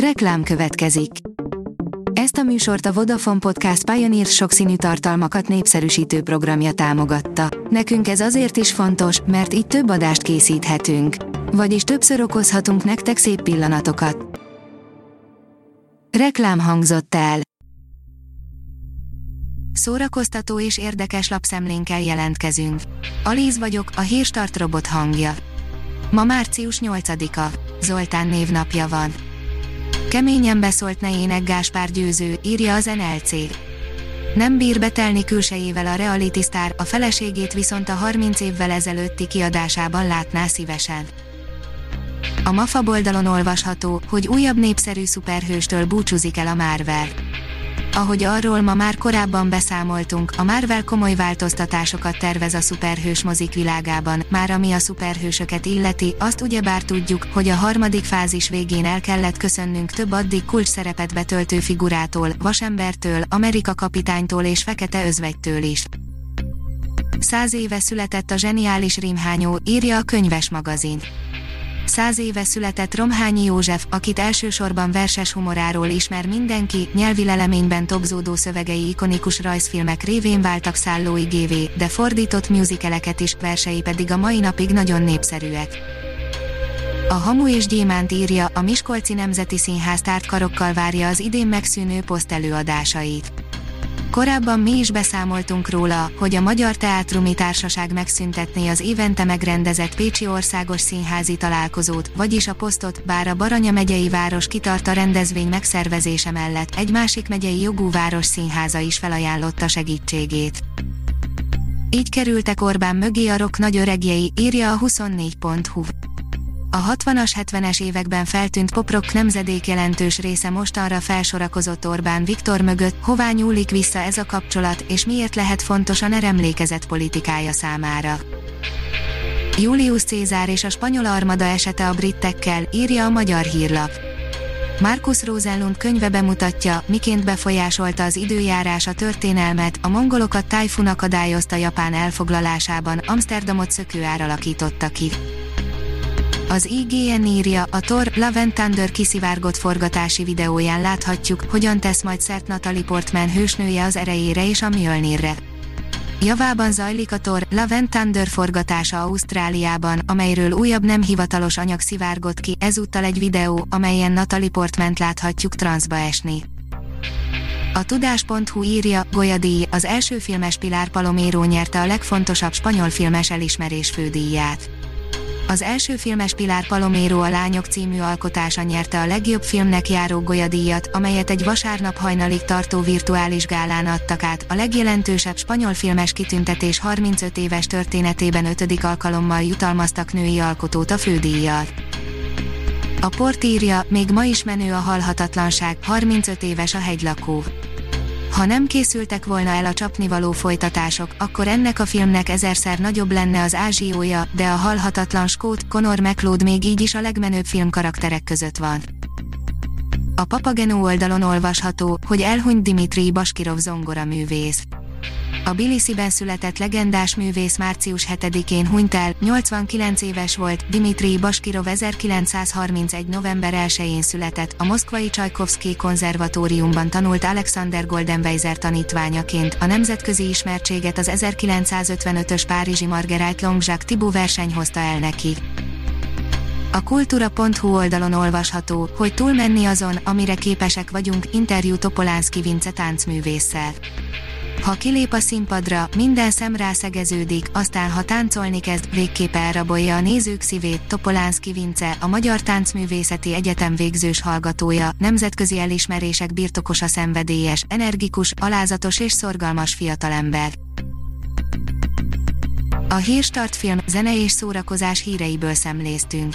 Reklám következik. Ezt a műsort a Vodafone Podcast Pioneer sokszínű tartalmakat népszerűsítő programja támogatta. Nekünk ez azért is fontos, mert így több adást készíthetünk. Vagyis többször okozhatunk nektek szép pillanatokat. Reklám hangzott el. Szórakoztató és érdekes lapszemlénkkel jelentkezünk. Alíz vagyok, a hírstart robot hangja. Ma március 8-a, Zoltán névnapja van. Keményen beszólt nejének Gáspár győző, írja az NLC. Nem bír betelni külsejével a reality star, a feleségét viszont a 30 évvel ezelőtti kiadásában látná szívesen. A MAFA oldalon olvasható, hogy újabb népszerű szuperhőstől búcsúzik el a Marvel. Ahogy arról ma már korábban beszámoltunk, a Marvel komoly változtatásokat tervez a szuperhős mozik világában, már ami a szuperhősöket illeti, azt ugyebár tudjuk, hogy a harmadik fázis végén el kellett köszönnünk több addig kulcs szerepet betöltő figurától, Vasembertől, Amerika kapitánytól és Fekete özvegytől is. Száz éve született a zseniális rímhányó, írja a könyves magazin. Száz éve született Romhányi József, akit elsősorban verses humoráról ismer mindenki, nyelvi leleményben tobzódó szövegei ikonikus rajzfilmek révén váltak szállói gévé, de fordított musicaleket is, versei pedig a mai napig nagyon népszerűek. A Hamu és Gyémánt írja, a Miskolci Nemzeti Színház karokkal várja az idén megszűnő posztelőadásait. Korábban mi is beszámoltunk róla, hogy a Magyar Teátrumi Társaság megszüntetné az évente megrendezett Pécsi Országos Színházi találkozót, vagyis a posztot, bár a Baranya megyei város kitart a rendezvény megszervezése mellett, egy másik megyei jogú város színháza is felajánlotta segítségét. Így kerültek Orbán mögé a rock nagy öregjei, írja a 24.hu a 60-as 70-es években feltűnt poprock nemzedék jelentős része mostanra felsorakozott Orbán Viktor mögött, hová nyúlik vissza ez a kapcsolat, és miért lehet fontos a neremlékezett politikája számára. Julius Cézár és a spanyol armada esete a britekkel, írja a magyar hírlap. Markus Rosellund könyve bemutatja, miként befolyásolta az időjárás a történelmet, a mongolokat tájfun akadályozta Japán elfoglalásában, Amsterdamot szökőár alakította ki. Az IGN írja, a Thor Love and Thunder kiszivárgott forgatási videóján láthatjuk, hogyan tesz majd szert Natalie Portman hősnője az erejére és a Mjölnirre. Javában zajlik a Thor Love and Thunder forgatása Ausztráliában, amelyről újabb nem hivatalos anyag szivárgott ki, ezúttal egy videó, amelyen Natalie Portman láthatjuk transzba esni. A tudás.hu írja, Goyadíj, az első filmes Pilar Palomero nyerte a legfontosabb spanyol filmes elismerés fődíját. Az első filmes Pilar Palomero a Lányok című alkotása nyerte a legjobb filmnek járó golyadíjat, amelyet egy vasárnap hajnalig tartó virtuális gálán adtak át. A legjelentősebb spanyol filmes kitüntetés 35 éves történetében ötödik alkalommal jutalmaztak női alkotót a fődíjjal. A port írja, még ma is menő a halhatatlanság, 35 éves a hegylakó. Ha nem készültek volna el a csapnivaló folytatások, akkor ennek a filmnek ezerszer nagyobb lenne az ázsiója, de a halhatatlan skót, Conor McLeod még így is a legmenőbb filmkarakterek között van. A Papageno oldalon olvasható, hogy elhunyt Dimitri Baskirov zongora művész. A Bilisiben született legendás művész március 7-én hunyt el, 89 éves volt, Dimitri Baskirov 1931. november 1-én született, a moszkvai Csajkovszki konzervatóriumban tanult Alexander Goldenweiser tanítványaként, a nemzetközi ismertséget az 1955-ös Párizsi Marguerite Longjak Tibú verseny hozta el neki. A kultúra.hu oldalon olvasható, hogy túlmenni azon, amire képesek vagyunk, interjú Topolánszki Vince táncművésszel. Ha kilép a színpadra, minden szem rászegeződik, aztán ha táncolni kezd, végképp elrabolja a nézők szívét. Topolánszki Vince, a Magyar Táncművészeti Egyetem végzős hallgatója, nemzetközi elismerések birtokosa szenvedélyes, energikus, alázatos és szorgalmas fiatalember. A Hírstart film, zene és szórakozás híreiből szemléztünk.